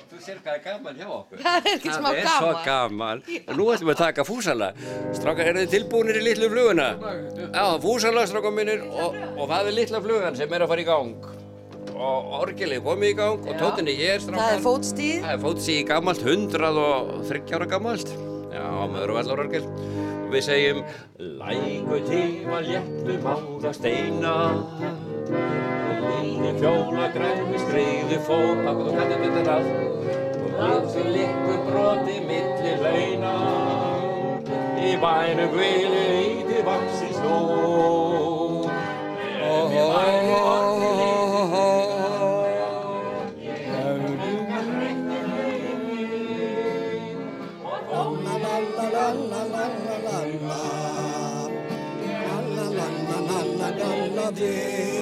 S6: Þú sér hvað er gaman hjá okkur
S1: Það er ekki smá
S6: Það er svo
S1: gaman.
S6: gaman og nú ætlum við að taka fúsala Strákar, eru þið tilbúinir í litlu fluguna? Já, fúsala, strákar minnir og, og það er litla flugan sem er að fara í gang og orgelið komið í gang og tóttinni ég er strákar
S1: Það er fótstíð.
S6: Það er fótstíð gammalt, hundrað og þryggjára gammalt. Já, með örvallarorgel. Við segjum Læku tíma léttu máða steina Lilli fjóla græmi fót Takk þú kannið þetta ráð Og litlu likku broti milli launa Í bænum gvilu íti vaksi stó í bænum orðið
S7: Ég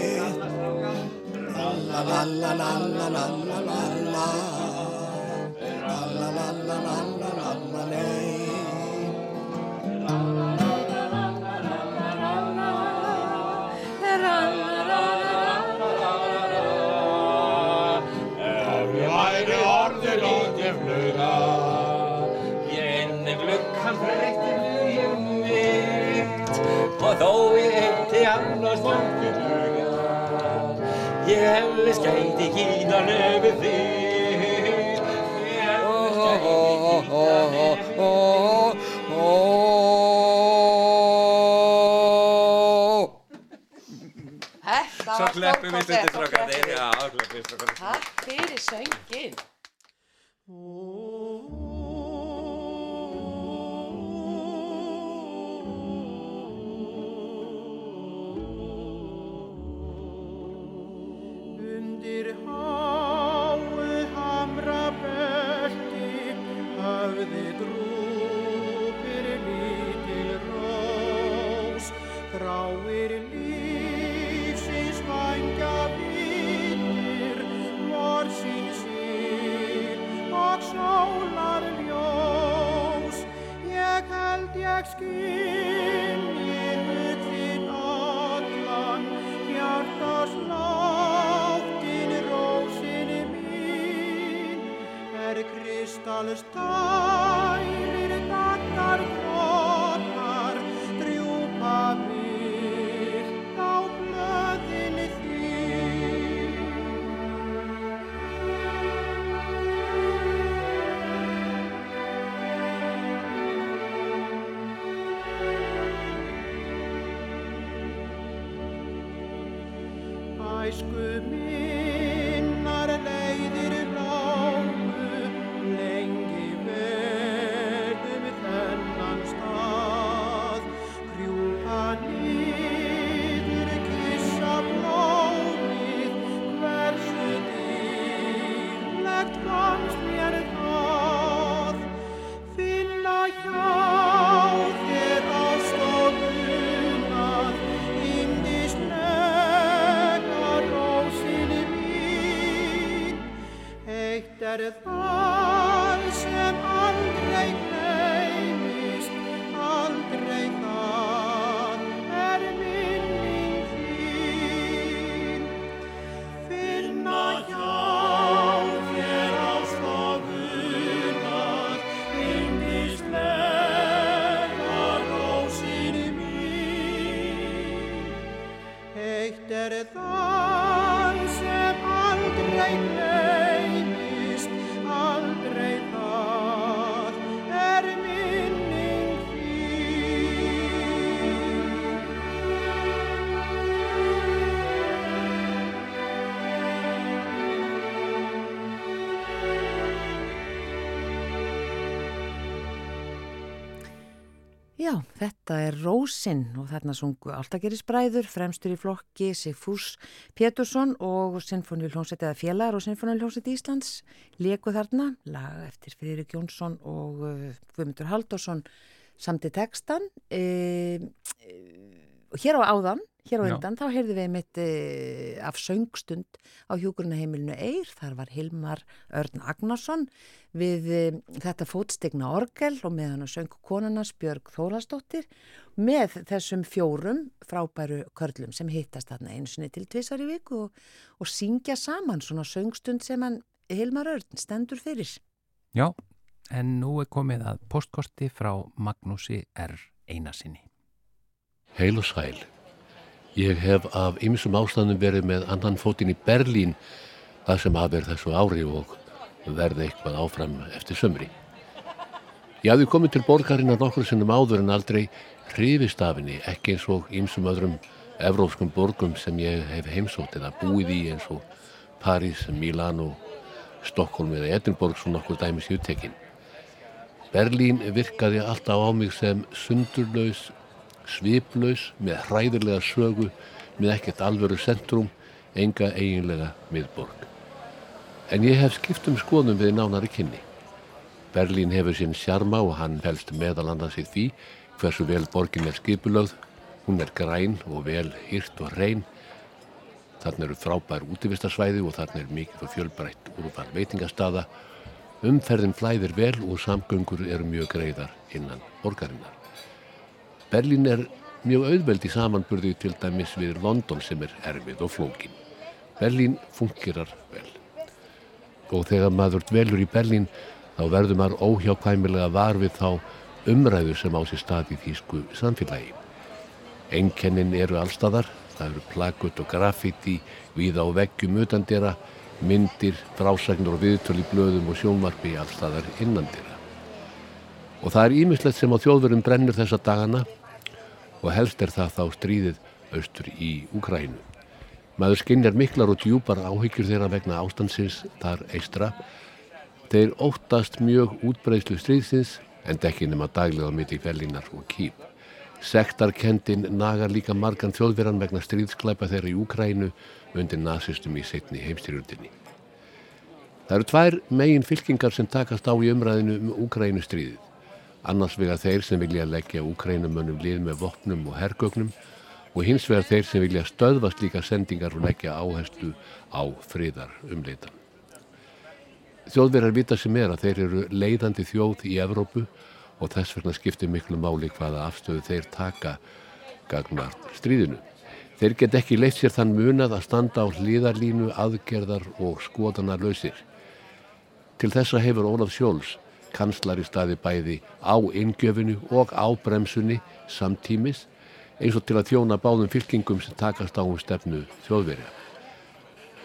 S7: væri orðið lótið fluga
S6: Ég inni glukkan breytti líf mitt og þó ég heiti annars fluga ég hefði skæti kínan yfir þig ég hefði skæti kínan yfir
S1: Þetta
S6: Svo
S1: var
S6: kleppum við stundir strákarnir.
S1: Takk fyrir söngin.
S9: Kristallstælir
S1: þetta er Rósin og þarna sungu Altagerisbræður, fremstur í flokki Sigfús Pétursson og Sinfoniuljónsett eða félagar og Sinfoniuljónsett Íslands leku þarna, lag eftir Friðrik Jónsson og uh, Guðmundur Halldórsson samt í textan. E, e, og hér á áðan, hér á
S2: Já.
S1: undan, þá heyrðum við mitt e, af söngstund á hjúkurnaheimilinu Eir, þar var Hilmar Örn Agnarsson við e, þetta fótstegna orgel og með hann að söng konunars Björg Þórastóttir með þessum fjórum frábæru körlum sem hittast þarna einu sinni til tvisar í viku og, og syngja saman svona söngstund sem hann Hilmar Örn stendur fyrir.
S2: Já, en nú er komið að postkorti frá Magnúsi R. Einarsinni.
S10: Heil og sæl. Ég hef af ymsum ástæðum verið með annan fótinn í Berlín það sem hafi verið þessu ári og verði eitthvað áfram eftir sömri. Ég hafði komið til borgarinnar nokkur sinnum áður en aldrei hrifist af henni, ekki eins og ymsum öðrum evrópskum borgum sem ég hef heimsótt eða búið í eins og París, Milano, Stokkólm eða Edinborg svo nokkur dæmis í uttekin. Berlín virkaði alltaf á mig sem sundurlaus sviplaus, með hræðilega sögu, með ekkert alvöru centrum, enga eiginlega miðborg. En ég hef skipt um skoðum við nánari kynni. Berlín hefur sinn sjarma og hann helst meðal annars í því hversu vel borgin er skipulögð, hún er græn og vel hýrt og hrein. Þarna eru frábær útivistarsvæði og þarna er mikið og fjölbrætt úrval veitingastada. Umferðin flæðir vel og samgöngur eru mjög greiðar innan borgarinnar. Berlín er mjög auðveld í samanburði til dæmis við London sem er erfið og flókin. Berlín fungerar vel. Og þegar maður dvelur í Berlín þá verður maður óhjákvæmilega var við þá umræðu sem á sér stað í þýsku samfélagi. Enkennin eru allstaðar, það eru plakut og graffiti, víða á veggjum utandira, myndir, frásagnur og viðtöl í blöðum og sjónvarpi allstaðar innandira. Og það er ímislegt sem á þjóðverum brennur þessa dagana og helst er það þá stríðið austur í Úkrænu. Maður skinnjar miklar og djúpar áhyggjur þeirra vegna ástandsins þar eistra. Þeir óttast mjög útbreyðslu stríðsins en ekki nema daglega mitt í Berlínar og Kýp. Sektarkendin nagar líka margan þjóðveran vegna stríðsklæpa þeirra í Úkrænu undir nazistum í setni heimstyrjöldinni. Það eru tvær megin fylkingar sem takast á í umræðinu um Úkrænu stríðið. Annars vegar þeir sem vilja leggja Úkrænumönnum lið með vopnum og hergögnum og hins vegar þeir sem vilja stöðva slíka sendingar og leggja áherslu á friðar umleitan. Þjóðverjar vita sem er að þeir eru leiðandi þjóð í Evrópu og þess vegna skiptir miklu máli hvaða afstöðu þeir taka gagnar stríðinu. Þeir get ekki leitt sér þann munað að standa á hlýðarlínu, aðgerðar og skoðana lausir. Til þessa hefur Ólaf Sjóls, kanslar í staði bæði á inngjöfinu og á bremsunni samtímis, eins og til að þjóna báðum fylkingum sem takast á um stefnu þjóðverja.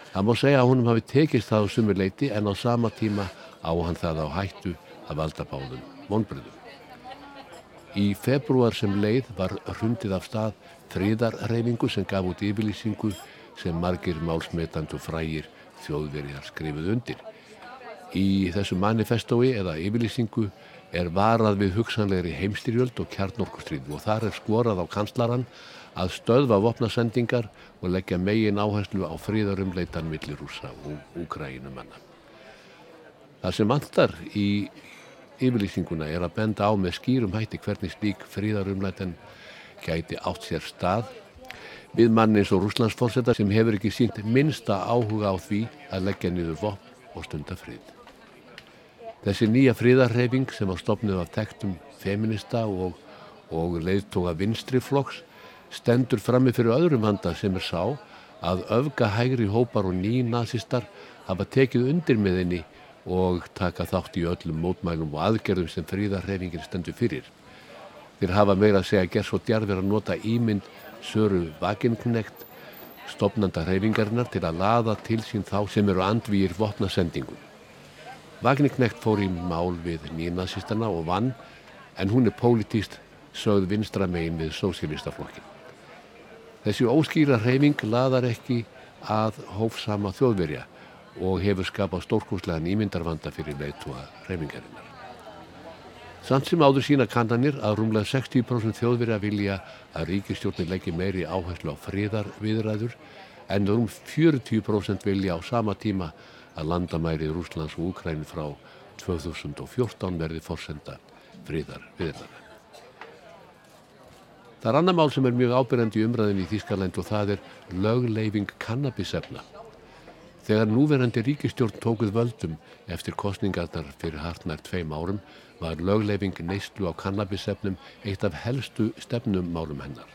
S10: Það má segja að honum hafi tekist það á sumur leiti en á sama tíma á hann það á hættu að valda báðum vonbröðum. Í februar sem leið var hrundið af stað friðarreifingu sem gaf út yfirlýsingu sem margir málsmetand og frægir þjóðverjar skrifuð undir. Í þessu manifestói eða yfirlýsingu er varað við hugsanlegri heimstyrjöld og kjarnorkustríð og þar er skorað á kanslaran að stöðva vopnasendingar og leggja megin áherslu á fríðarumleitan millir rúsa og úkrænumanna. Það sem vantar í yfirlýsinguna er að benda á með skýrum hætti hvernig slík fríðarumleitan gæti átt sér stað við mann eins og rúslandsfórseta sem hefur ekki sínt minnsta áhuga á því að leggja niður vopn og stunda frið. Þessi nýja fríðarreyfing sem var stopnið af tektum feminista og, og leiðtóga vinstri flokks stendur frammi fyrir öðrum vanda sem er sá að öfga hægri hópar og ný nazistar hafa tekið undir með henni og taka þátt í öllum mótmælum og aðgerðum sem fríðarreyfingin stendur fyrir. Þeir hafa meira að segja gerð svo djarfir að nota ímynd Söru Vagenknekt, stopnanda reyfingarinnar til að laða til sín þá sem eru andvíir vopnasendingum. Vagenknekt fór í mál við nýjnazistana og vann en hún er pólitíst sögð vinstra megin við sósílistaflokkin. Þessi óskýra reyfing laðar ekki að hófsama þjóðverja og hefur skapað stórkúslegan ímyndarvanda fyrir leiðtúa reyfingarinnar. Samt sem áður sína kannanir að rúmlega 60% þjóðverja vilja að ríkistjórnin leggi meiri áherslu á friðar viðræður en rúm 40% vilja á sama tíma að landamæri Rúslands og Úkræn frá 2014 verði forsenda friðar viðræður. Það er annar mál sem er mjög ábyrjandi í umræðin í Þýskaland og það er lögleifing kannabisefna. Þegar núverandi ríkistjórn tókuð völdum eftir kostningarnar fyrir hartnær tveim árum var lögleifing neyslu á kannabisefnum eitt af helstu stefnum málum hennar.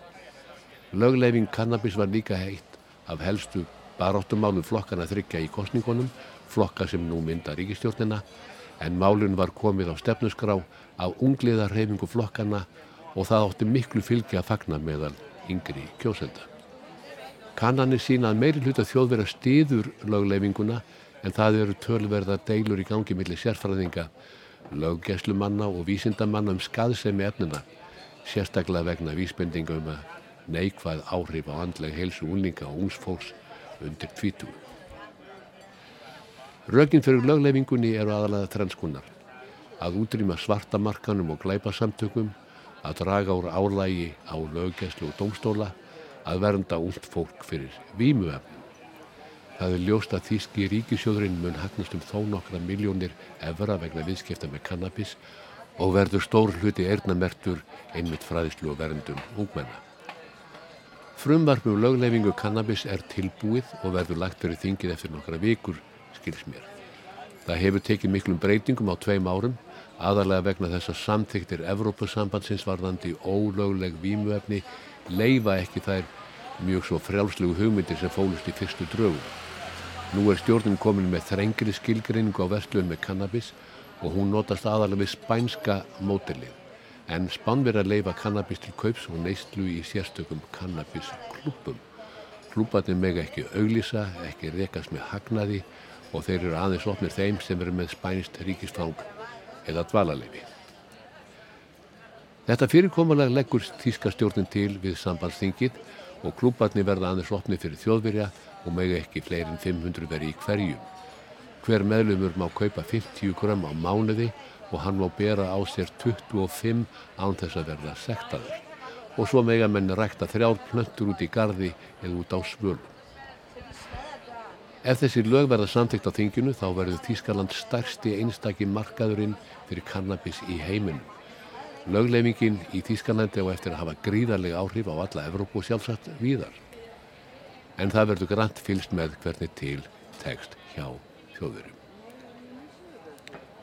S10: Lögleifing kannabis var líka heitt af helstu baráttumálum flokkana þryggja í kostningunum, flokka sem nú mynda ríkistjórnina, en málun var komið á stefnusgrá á ungliða reyfingu flokkana og það átti miklu fylgi að fagna meðal yngri kjósenda. Kannanir sína að meiri hluta þjóðverða stiður lögleifinguna en það eru tölverða deilur í gangi millir sérfræðinga, löggeslumanna og vísindamanna um skaðsemi efnina, sérstaklega vegna vísbendinga um að neikvæð áhrif á andleg heilsu úlninga og ungs fólks undir tvítu. Rögin fyrir lögleifingunni eru aðalega þrenskunnar. Að útrýma svartamarkanum og glæpasamtökum, að draga úr álægi á löggeslu og dómstóla, að vernda últ fólk fyrir vímuefnum. Það er ljóst að þýski ríkisjóðurinn mun hagnast um þó nokkra miljónir evra vegna viðskipta með kannabis og verður stór hluti eirnamertur einmitt fræðislu og verndum ungmenna. Frumvarp um lögleifingu kannabis er tilbúið og verður lagt fyrir þingið eftir nokkra vikur, skils mér. Það hefur tekið miklum breytingum á tveim árum, aðalega vegna þess að samþyktir Evrópusambandsins varðandi ólögleg vímuefni leifa ekki þær mjög svo frjálslegu hugmyndir sem fólust í fyrstu drögum. Nú er stjórnin komin með þrengri skilgreiningu á verslun með kannabis og hún notast aðalega við spænska mótilið. En spánverð að leifa kannabis til kaups og neyslu í sérstökum kannabisklúpum. Klúparnir mega ekki auglýsa, ekki rekast með hagnaði og þeir eru aðeins opnir þeim sem eru með spænst ríkisfang eða dvalarleifi. Þetta fyrirkomulega leggur tískastjórnin til við sambandsþingið og klúparnir verða aðeins opnir fyrir þjóðverja og mega ekki fleiri en 500 veri í hverjum. Hver meðlumur má kaupa 50 gram á mánuði og hann má bera á sér 25 án þess að verða sektaður. Og svo mega menn rækta þrjár plöntur út í gardi eða út á svölum. Ef þessi lög verða samþygt á þinginu þá verður Þískaland stærsti einstaki markaðurinn fyrir kannabis í heiminum. Lögleifingin í Þískalandi á eftir að hafa gríðarlega áhrif á alla Evrópu og sjálfsagt víðar. En það verður grannt fylst með hvernig til tekst hjá þjóðurum.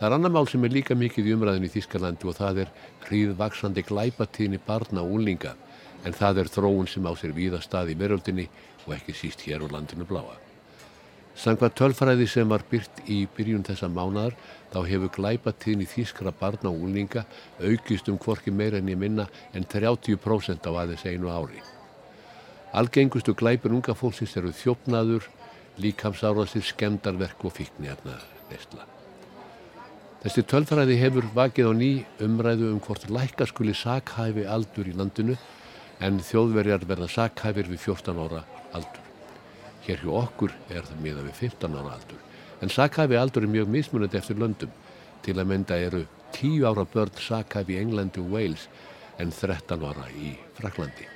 S10: Það er annar mál sem er líka mikið í umræðinu í Þískalandi og það er hríðvaksandi glæpatíðni barna og úlinga en það er þróun sem á sér víða stað í veröldinni og ekki síst hér á landinu bláa. Samkvæmt tölfræði sem var byrt í byrjun þessa mánadar þá hefur glæpatíðni þýskra barna og úlinga aukist um hvorki meira en ég minna en 30% á aðeins einu ári. Algengustu glæpur unga fólksins eru þjófnaður, líkamsárasir, skemdarverk og fíknjarna nesla. Þessi tölfræði hefur vakið á ný umræðu um hvort lækka skuli sakhæfi aldur í landinu en þjóðverjar verða sakhæfir við 14 ára aldur. Hér hjá okkur er það miða við 15 ára aldur. En sakhæfi aldur er mjög mismunandi eftir löndum. Til að mynda eru 10 ára börn sakhæfi í Englandi og Wales en 13 ára í Fraklandi.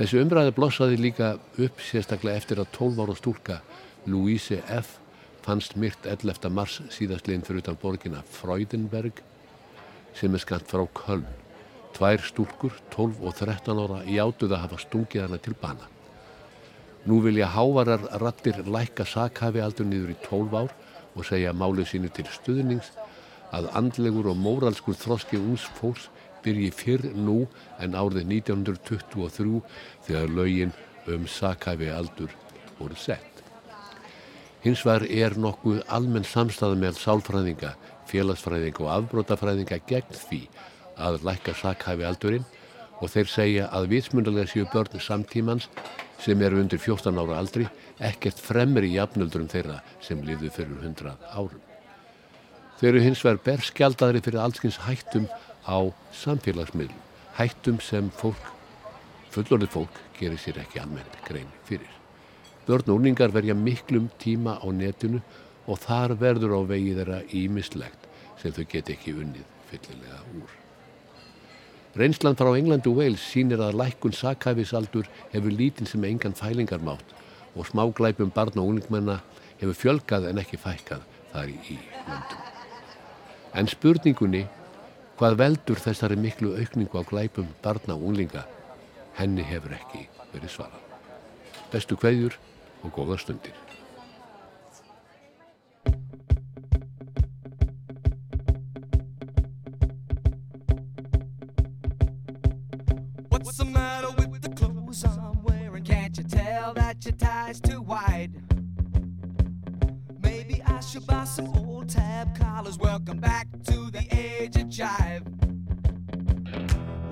S10: Þessi umræði blossaði líka upp sérstaklega eftir að 12 ára stúlka Louise F. fannst myrt 11. mars síðastleginn fyrir utan borgina Freudenberg sem er skant frá Köln. Tvær stúlkur, 12 og 13 ára, játuð að hafa stungið hana til bana. Nú vilja hávarar rattir lækka sakhafi aldur niður í 12 ár og segja málið sínu til stuðnings að andlegur og móralskur þroski úns fólks byrji fyrr nú en árið 1923 þegar lögin um sakhafi aldur voru sett. Hins vegar er nokkuð almenn samstæða með sálfræðinga, félagsfræðinga og afbrótafræðinga gegn því að lækka sakhafi aldurinn og þeir segja að vitsmundalega séu börn samtímans sem eru undir 14 ára aldri ekkert fremri jafnöldurum þeirra sem lifðu fyrir 100 árum. Þeir eru hins vegar berskjaldadri fyrir allskins hættum á samfélagsmiðlum, hættum sem fólk, fullorðið fólk, gerir sér ekki almennt grein fyrir. Börn og úrningar verja miklum tíma á netinu og þar verður á vegi þeirra ímislegt sem þau get ekki unnið fyllilega úr. Reynslan frá England og Wales sýnir að lækkun sakhæfisaldur hefur lítinn sem engan fælingarmátt og smáglæpum barn og unglingmenna hefur fjölgað en ekki fækkað þar í löndum. En spurningunni hvað veldur þessari miklu aukningu á glæpum barna og unglinga henni hefur ekki verið svarað. Bestu kveðjur og góða stundir.
S11: That your tie's too wide? Maybe I should buy some old tab collars. Welcome back to the age of jive.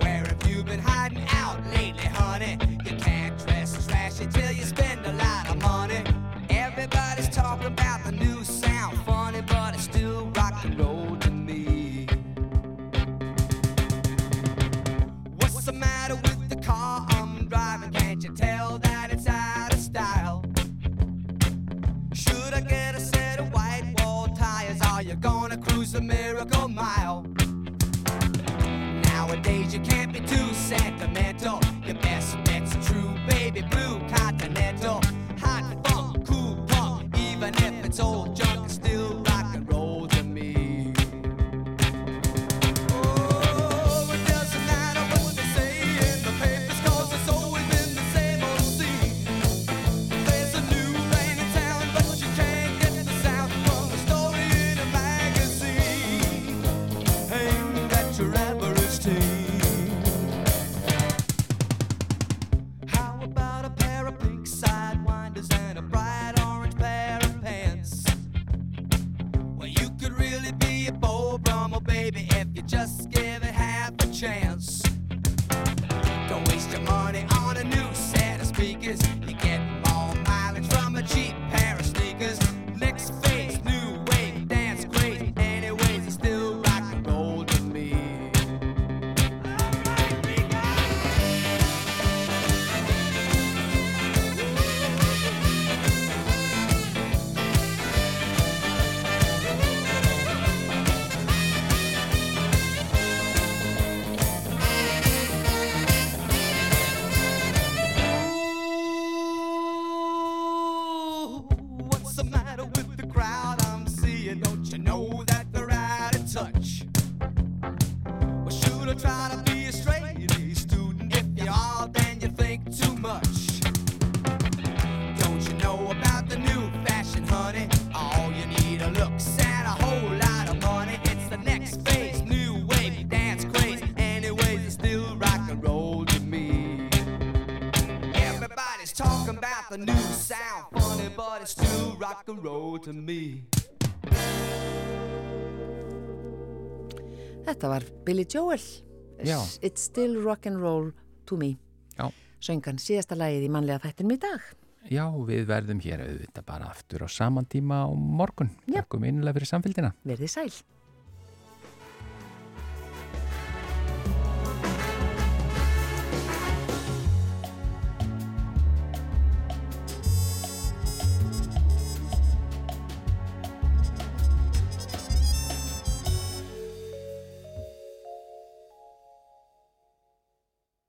S11: Where have you been hiding out lately, honey? You can't dress trashy till you spend a lot of money. Everybody's talking about the new sound, funny, but it's still cruise the miracle mile? Nowadays you can't be too sentimental. Your best bet's true baby blue changes. Roll to me.
S1: Þetta var Billy Joel
S2: Já.
S1: It's still rock and roll to me
S2: Já.
S1: Söngan síðasta lagið í mannlega þættinum í dag
S2: Já, við verðum hér auðvitað bara aftur á saman tíma á morgun. Takkum innlega fyrir samfélgina.
S1: Verðið sæl